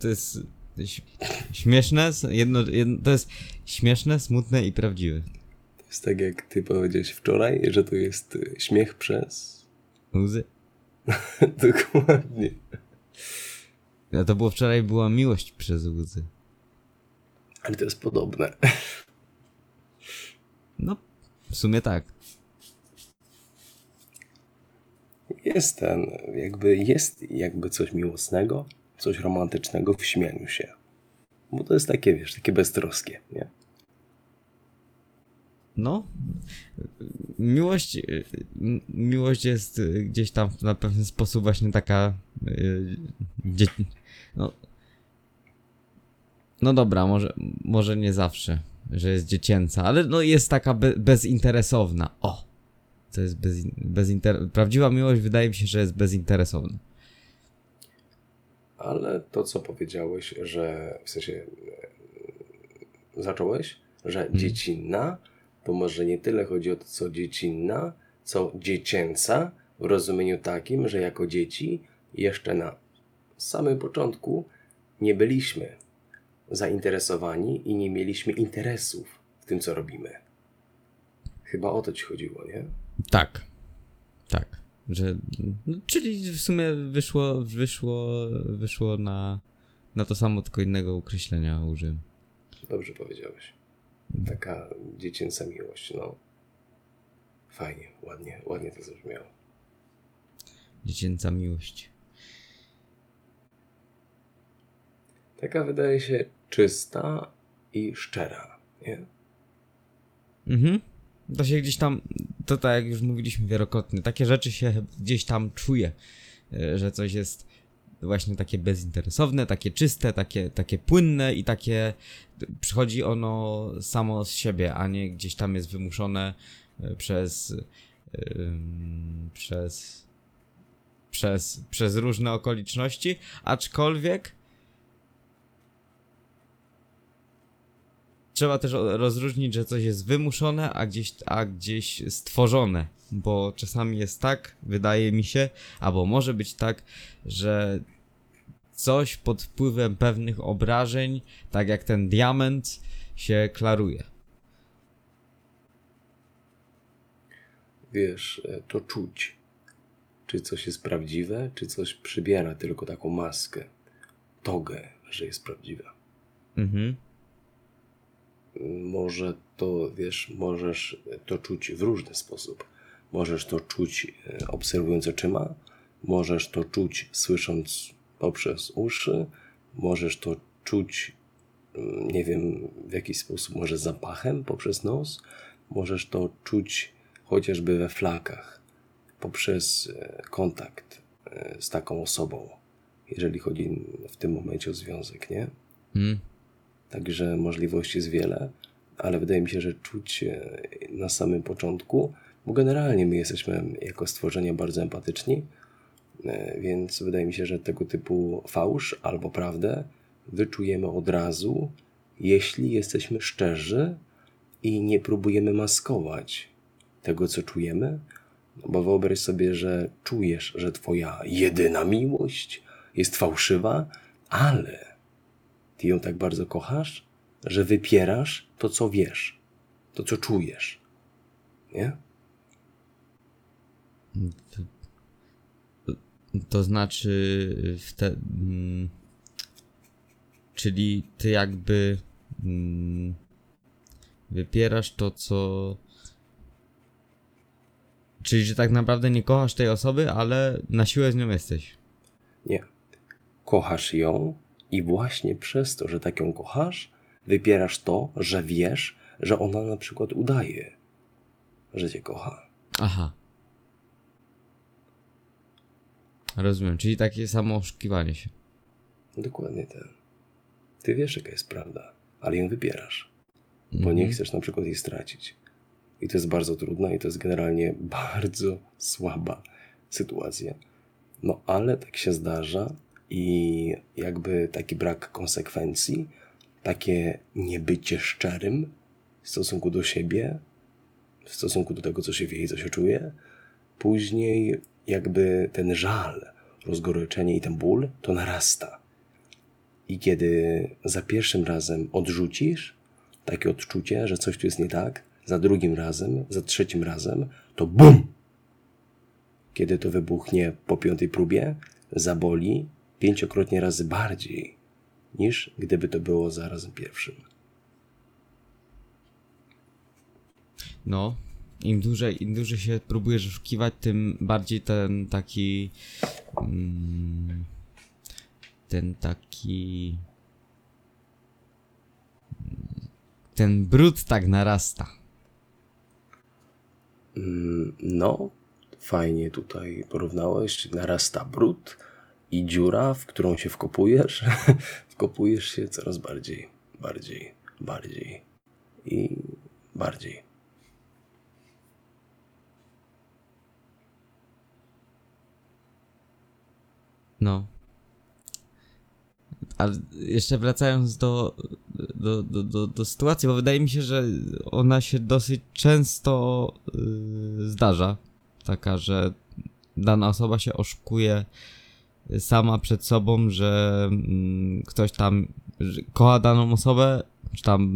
to jest śmieszne, jedno, jedno, to jest śmieszne, smutne i prawdziwe. To jest tak jak ty powiedziałeś wczoraj, że to jest y, śmiech przez... Łzy. Dokładnie. No to było wczoraj, była miłość przez łzy. Ale to jest podobne. No, w sumie tak. Jest ten, jakby jest jakby coś miłosnego, coś romantycznego w śmianiu się. Bo to jest takie, wiesz, takie beztroskie, nie? No, miłość, y, miłość jest y, gdzieś tam na pewien sposób właśnie taka, y, dzie, no, no dobra, może, może nie zawsze, że jest dziecięca, ale no jest taka be, bezinteresowna. O, to jest bez, bezinter, prawdziwa miłość wydaje mi się, że jest bezinteresowna. Ale to, co powiedziałeś, że w sensie e, zacząłeś, że dziecinna, to może nie tyle chodzi o to, co dziecinna, co dziecięca, w rozumieniu takim, że jako dzieci jeszcze na samym początku nie byliśmy zainteresowani i nie mieliśmy interesów w tym, co robimy. Chyba o to ci chodziło, nie? Tak. Tak. Że, no, czyli w sumie wyszło, wyszło, wyszło na, na to samo, tylko innego określenia użyłem. Dobrze powiedziałeś. Taka dziecięca miłość, no. Fajnie, ładnie, ładnie to zabrzmiało. Dziecięca miłość. Taka wydaje się czysta i szczera, nie? Mhm. To się gdzieś tam, to tak jak już mówiliśmy wielokrotnie, takie rzeczy się gdzieś tam czuje, e, że coś jest właśnie takie bezinteresowne, takie czyste, takie, takie płynne i takie przychodzi ono samo z siebie, a nie gdzieś tam jest wymuszone e, przez ym, przez przez, przez różne okoliczności, aczkolwiek trzeba też rozróżnić, że coś jest wymuszone, a gdzieś, a gdzieś stworzone. Bo czasami jest tak, wydaje mi się, albo może być tak, że coś pod wpływem pewnych obrażeń, tak jak ten diament, się klaruje. Wiesz, e, to czuć. Czy coś jest prawdziwe, czy coś przybiera tylko taką maskę, togę, że jest prawdziwe. Mhm. Może to, wiesz, możesz to czuć w różny sposób. Możesz to czuć e, obserwując oczyma, możesz to czuć słysząc poprzez uszy, możesz to czuć, mm, nie wiem w jaki sposób, może zapachem poprzez nos, możesz to czuć chociażby we flakach, poprzez e, kontakt e, z taką osobą, jeżeli chodzi w tym momencie o związek, nie? Mm. Także możliwości jest wiele, ale wydaje mi się, że czuć na samym początku, bo generalnie my jesteśmy jako stworzenia bardzo empatyczni, e, więc wydaje mi się, że tego typu fałsz albo prawdę wyczujemy od razu, jeśli jesteśmy szczerzy i nie próbujemy maskować tego, co czujemy. Bo wyobraź sobie, że czujesz, że Twoja jedyna miłość jest fałszywa, ale ty ją tak bardzo kochasz, że wypierasz to, co wiesz, to, co czujesz. Nie? To znaczy w te, mm, czyli ty jakby mm, wypierasz to, co. Czyli, że tak naprawdę nie kochasz tej osoby, ale na siłę z nią jesteś. Nie. Kochasz ją i właśnie przez to, że tak ją kochasz, wypierasz to, że wiesz, że ona na przykład udaje, że cię kocha. Aha. Rozumiem, czyli takie samo oszukiwanie się. Dokładnie ten. Ty wiesz, jaka jest prawda, ale ją wypierasz, bo nie chcesz na przykład jej stracić. I to jest bardzo trudne i to jest generalnie bardzo słaba sytuacja. No ale tak się zdarza i jakby taki brak konsekwencji, takie niebycie szczerym w stosunku do siebie, w stosunku do tego, co się wie i co się czuje, później jakby ten żal, rozgoryczenie i ten ból to narasta. I kiedy za pierwszym razem odrzucisz takie odczucie, że coś tu jest nie tak, za drugim razem, za trzecim razem, to BUM! Kiedy to wybuchnie po piątej próbie, zaboli pięciokrotnie razy bardziej niż gdyby to było za razem pierwszym. No, im dłużej, im dłużej się próbujesz oszukiwać, tym bardziej ten taki. Mm, ten taki. mm, Ten brud tak narasta. Mm, No, fajnie tutaj porównałeś. Narasta brud i dziura, w którą się wkopujesz. wkopujesz się coraz bardziej, bardziej, bardziej i bardziej. No. Ale jeszcze wracając do, do, do, do, do sytuacji, bo wydaje mi się, że ona się dosyć często yy, zdarza. Taka, że dana osoba się oszukuje sama przed sobą, że mm, ktoś tam kocha daną osobę, czy tam,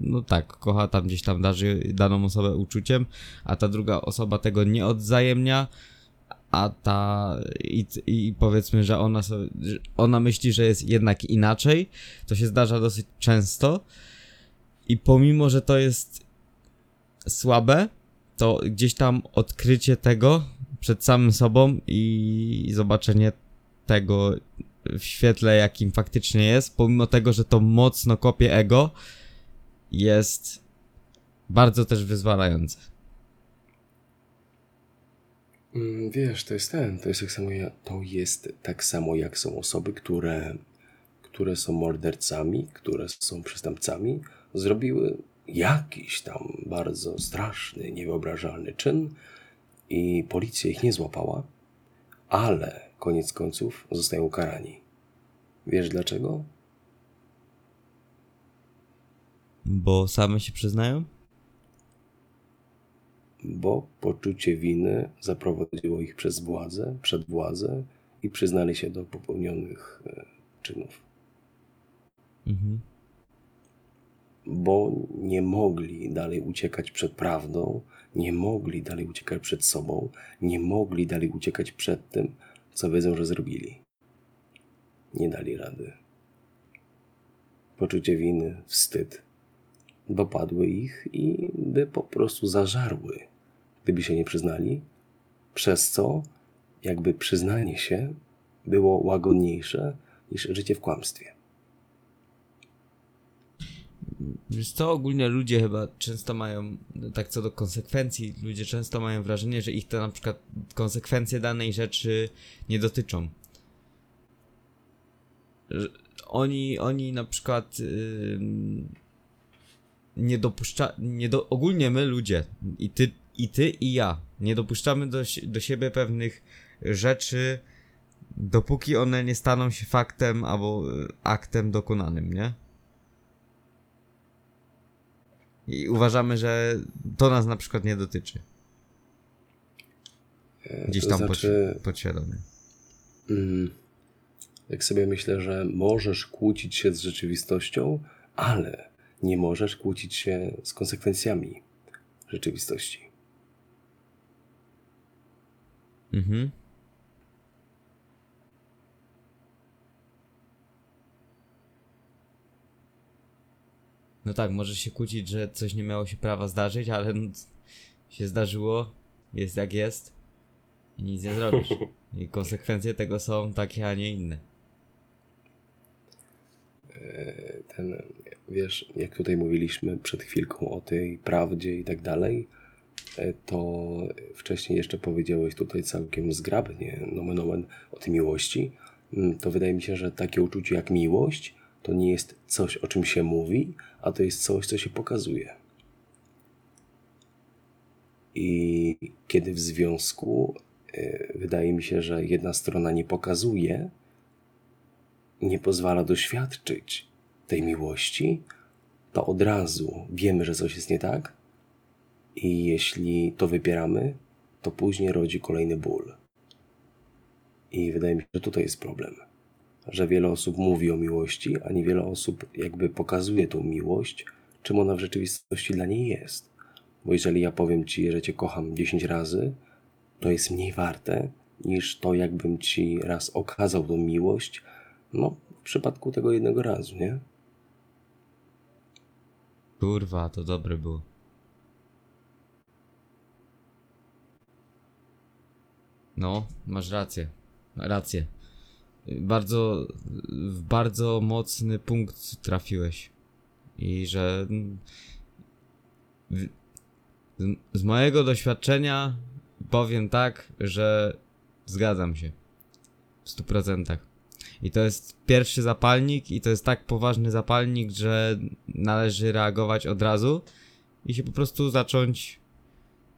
no tak, kocha tam gdzieś tam darzy daną osobę uczuciem, a ta druga osoba tego nie odwzajemnia, a ta i, i powiedzmy, że ona, sobie, ona myśli, że jest jednak inaczej, to się zdarza dosyć często. I pomimo, że to jest słabe, to gdzieś tam odkrycie tego przed samym sobą i zobaczenie tego w świetle, jakim faktycznie jest, pomimo tego, że to mocno kopie ego, jest bardzo też wyzwalające. Mm, Wiesz, to jest ten, to jest tak samo, to jest tak samo jak są osoby, które, które są mordercami, które są przestępcami, zrobiły jakiś tam bardzo straszny, niewyobrażalny czyn i policja ich nie złapała, ale koniec końców zostają ukarani. Wiesz dlaczego? Bo same się przyznają? Bo poczucie winy zaprowadziło ich przez władzę, przed władzę i przyznali się do popełnionych e, czynów. Mhm. bo nie mogli dalej uciekać przed prawdą, nie mogli dalej uciekać przed sobą, nie mogli dalej uciekać przed tym, co wiedzą, że zrobili. Nie dali rady. Poczucie winy, wstyd dopadły ich i by po prostu zażarły, gdyby się nie przyznali, przez co jakby przyznanie się było łagodniejsze niż życie w kłamstwie. Wiesz co, ogólnie ludzie chyba często mają, tak co do konsekwencji, ludzie często mają wrażenie, że ich to na przykład konsekwencje danej rzeczy nie dotyczą. Oni, oni na przykład ym, nie dopuszcza, nie do, ogólnie my ludzie, i ty, i ty, i ja, nie dopuszczamy do, do siebie pewnych rzeczy, dopóki one nie staną się faktem albo y, aktem dokonanym, nie? I uważamy, że to nas na przykład nie dotyczy. Gdzieś To tam znaczy- pod, podświadomie. Mm, Jak sobie myślę, że możesz kłócić się z rzeczywistością, ale nie możesz kłócić się z konsekwencjami rzeczywistości. Mhm. No tak, możesz się kłócić, że coś nie miało się prawa zdarzyć, ale no, się zdarzyło, jest jak jest i nic nie zrobisz. I konsekwencje tego są takie, a nie inne. Ten, wiesz, jak tutaj mówiliśmy przed chwilką o tej prawdzie i tak dalej, e, to wcześniej jeszcze powiedziałeś tutaj całkiem zgrabnie, nomen omen, o tej miłości. Mm, To wydaje mi się, że takie uczucie jak miłość to nie jest coś, o czym się mówi, a to jest coś, co się pokazuje. I kiedy w związku e, wydaje mi się, że jedna strona nie pokazuje, nie pozwala doświadczyć tej miłości, to od razu wiemy, że coś jest nie tak. I jeśli to wypieramy, to później rodzi kolejny ból. I wydaje mi się, że tutaj jest problem. Że wiele osób mówi o miłości, a niewiele osób jakby pokazuje tą miłość, czym ona w rzeczywistości dla niej jest. Bo jeżeli ja powiem ci, że cię kocham 10 razy, to jest mniej warte niż to, jakbym ci raz okazał tą miłość, no w przypadku tego jednego razu, nie? Kurwa, to dobre było. No, masz rację. Rację. Bardzo, w bardzo mocny punkt trafiłeś. I że w- z- mojego doświadczenia powiem tak, że zgadzam się. W stu procentach. I to jest pierwszy zapalnik, i to jest tak poważny zapalnik, że należy reagować od razu i się po prostu zacząć.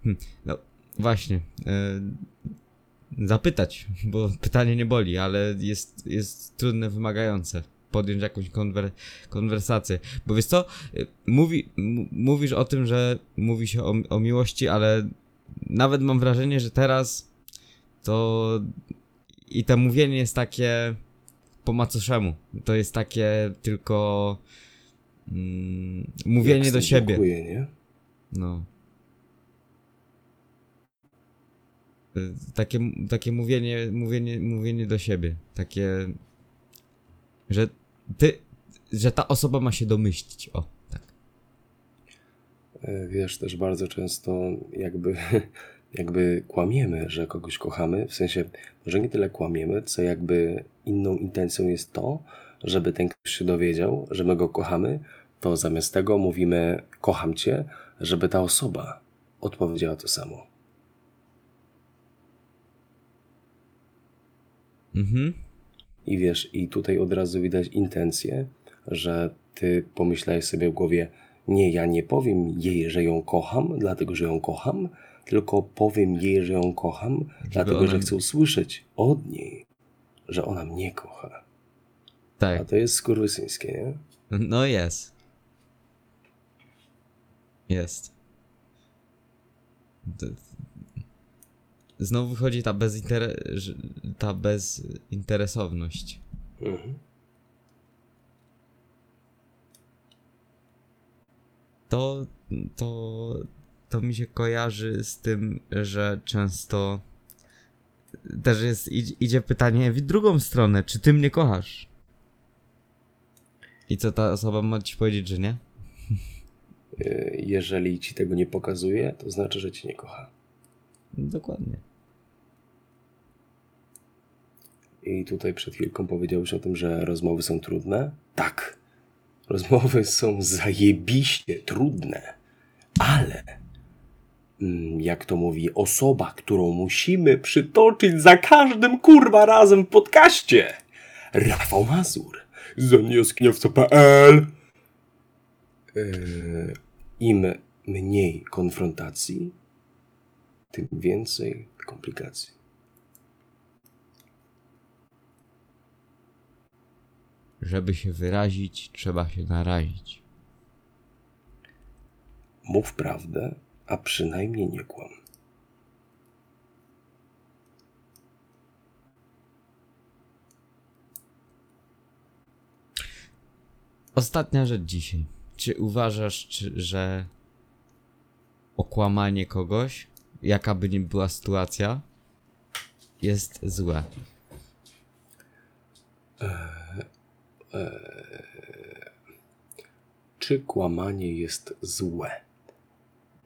Hm, no właśnie. e, zapytać, bo pytanie nie boli, ale jest, jest trudne, wymagające. Podjąć jakąś konwer konwersację. Bo wiesz co? e, Mówi, mówisz o tym, że mówi się o, o miłości, ale nawet mam wrażenie, że teraz to i to mówienie jest takie po macoszemu. To jest takie tylko mm, mówienie do stąd siebie. Nie? No. Y, Takie, takie mówienie, mówienie, mówienie do siebie. Takie, że ty, że ta osoba ma się domyślić. O, tak. E, Wiesz, też bardzo często jakby, jakby kłamiemy, że kogoś kochamy. W sensie, że nie tyle kłamiemy, co jakby inną intencją jest to, żeby ten ktoś się dowiedział, że my go kochamy, to zamiast tego mówimy kocham cię, żeby ta osoba odpowiedziała to samo. Mhm. I wiesz, i tutaj od razu widać intencję, że ty pomyślałeś sobie w głowie, nie, ja nie powiem jej, że ją kocham, dlatego że ją kocham, tylko powiem jej, że ją kocham, dlatego ona- że chcę usłyszeć od niej, że ona mnie kocha. A Tak. to jest skurwysyńskie, nie? No jest. Jest. Znowu wychodzi ta, bezinter... ta bezinteresowność. Mhm. To, to, to mi się kojarzy z tym, że często też jest, idzie, pytanie w drugą stronę, czy ty mnie kochasz? I co ta osoba ma ci powiedzieć, że nie? Y, Jeżeli ci tego nie pokazuje, to znaczy, że cię nie kocha. Dokładnie. I tutaj przed chwilką powiedziałeś o tym, że rozmowy są trudne. Tak, rozmowy są zajebiście trudne, ale mm, jak to mówi osoba, którą musimy przytoczyć za każdym kurwa razem w podcaście, Rafał Mazur. Z anielskiniowca.pl yy, Im mniej konfrontacji, tym więcej komplikacji. Żeby się wyrazić, trzeba się narazić. Mów prawdę, a przynajmniej nie kłam. Ostatnia rzecz dzisiaj. Czy uważasz, czy, że okłamanie kogoś, jaka by nie była sytuacja, jest złe? Czy kłamanie jest złe?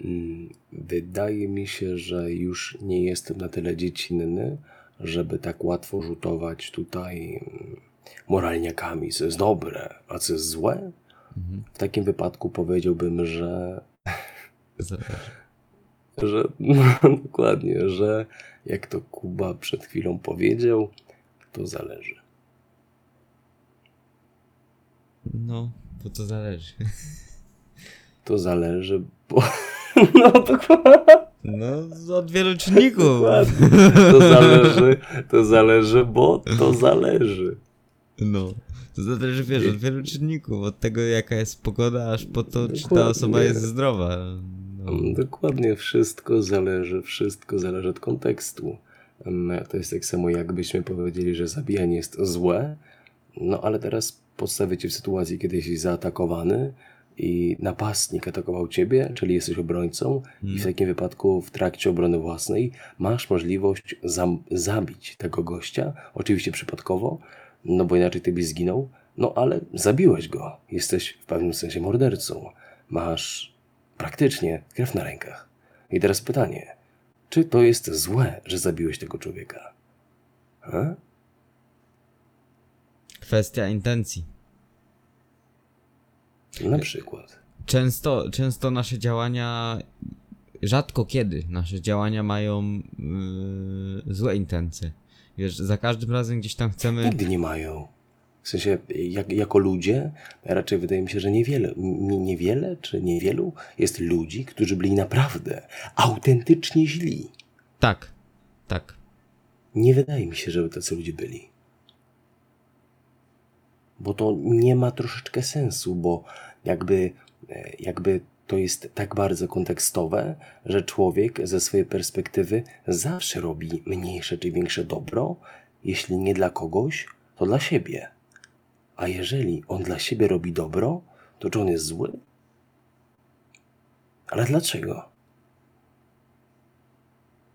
Mm, Wydaje mi się, że już nie jestem na tyle dziecinny, żeby tak łatwo rzutować tutaj mm, moralniakami, co jest dobre, a co jest złe. W takim wypadku powiedziałbym, że że no, dokładnie, że jak to Kuba przed chwilą powiedział, to zależy. No, bo to zależy. To zależy, bo. No dokładnie. No, od wielu czynników. dokładnie. To zależy, to zależy, bo to zależy. No. To zależy, wiesz, od wielu czynników. Od tego, jaka jest pogoda, aż po to, czy ta Dokładnie. osoba jest zdrowa. No. Dokładnie wszystko zależy, wszystko zależy od kontekstu. Em, To jest tak samo, jakbyśmy powiedzieli, że zabijanie jest złe, no ale teraz podstawię cię w sytuacji, kiedy jesteś zaatakowany i napastnik atakował ciebie, czyli jesteś obrońcą i w takim wypadku w trakcie obrony własnej masz możliwość zabić tego gościa, oczywiście przypadkowo, no bo inaczej ty byś zginął, no ale zabiłeś go, jesteś w pewnym sensie mordercą, masz praktycznie krew na rękach. I teraz pytanie, czy to jest złe, że zabiłeś tego człowieka? Ha? Kwestia intencji. Na przykład. Często, często nasze działania, rzadko kiedy nasze działania mają yy, złe intencje. Wiesz, za każdym razem gdzieś tam chcemy. Nigdy nie mają. W sensie, jak, jako ludzie, raczej wydaje mi się, że niewiele, nie, niewiele czy niewielu jest ludzi, którzy byli naprawdę autentycznie źli. Tak, tak. Nie wydaje mi się, żeby tacy ludzie byli. Bo to nie ma troszeczkę sensu, bo jakby, e, jakby to jest tak bardzo kontekstowe, że człowiek ze swojej perspektywy zawsze robi mniejsze czy większe dobro, jeśli nie dla kogoś, to dla siebie. A jeżeli on dla siebie robi dobro, to czy on jest zły? Ale dlaczego?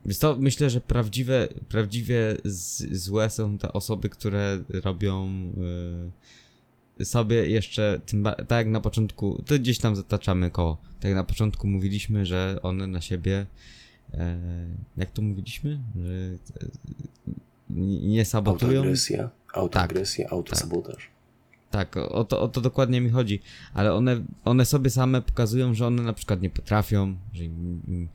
Więc to myślę, że prawdziwe, prawdziwie z, złe są te osoby, które robią y, sobie jeszcze, tym, tak jak na początku, to gdzieś tam zataczamy koło. Tak jak na początku mówiliśmy, że one na siebie, e, jak to mówiliśmy, że e, nie sabotują. Autoagresja, autoagresja, autosabotaż. Tak, o to, o to dokładnie mi chodzi. Ale one, one sobie same pokazują, że one na przykład nie potrafią, że im, im,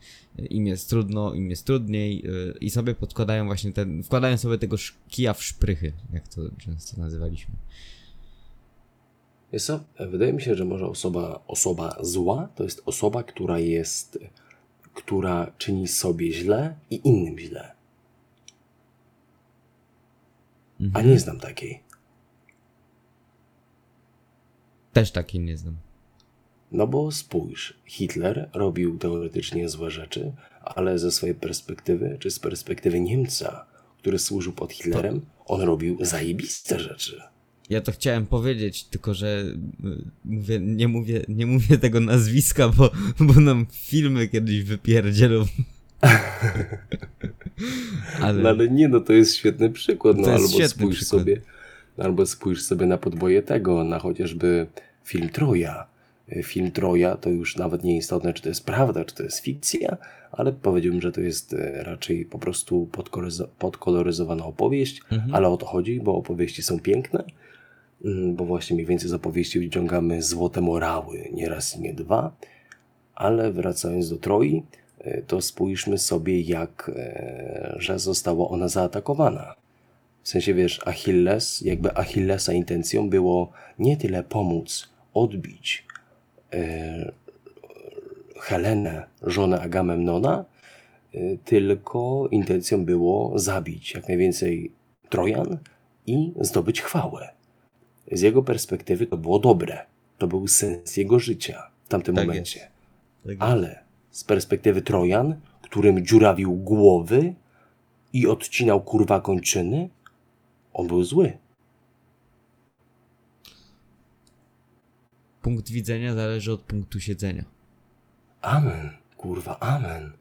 im jest trudno, im jest trudniej yy, i sobie podkładają właśnie ten, wkładają sobie tego kija w szprychy, jak to często nazywaliśmy. Wiesz? Wydaje mi się, że może osoba, osoba zła to jest osoba, która jest, która czyni sobie źle i innym źle. A nie znam takiej. Też takiej nie znam. No bo spójrz, Hitler robił teoretycznie złe rzeczy, ale ze swojej perspektywy, czy z perspektywy Niemca, który służył pod Hitlerem, on robił zajebiste rzeczy. Ja to chciałem powiedzieć, tylko że y, mówię, nie, mówię, nie mówię tego nazwiska, bo, bo nam filmy kiedyś wypierdzielą. Ale, No ale nie, no to jest świetny przykład. No albo spójrz przykład. sobie, albo spójrz sobie na podboje tego, na chociażby film Troja. Y, Film Troja to już nawet nie istotne, czy to jest prawda, czy to jest fikcja, ale powiedziałbym, że to jest e, raczej po prostu podkoloryzo- podkoloryzowana opowieść, ale o to chodzi, bo opowieści są piękne, mm, bo właśnie mniej więcej z opowieści wyciągamy złote morały, nie raz i nie dwa, ale wracając do Troi, e, to spójrzmy sobie, jak e, że została ona zaatakowana. W sensie, wiesz, Achilles, jakby Achillesa intencją było nie tyle pomóc odbić e, Helenę, żonę Agamemnona, e, tylko intencją było zabić jak najwięcej Trojan i zdobyć chwałę. Z jego perspektywy to było dobre. To był sens jego życia w tamtym Tak momencie. jest. Tak Ale z perspektywy Trojan, którym dziurawił głowy i odcinał kurwa kończyny, on był zły. punkt widzenia zależy od punktu siedzenia. Amen, kurwa, amen.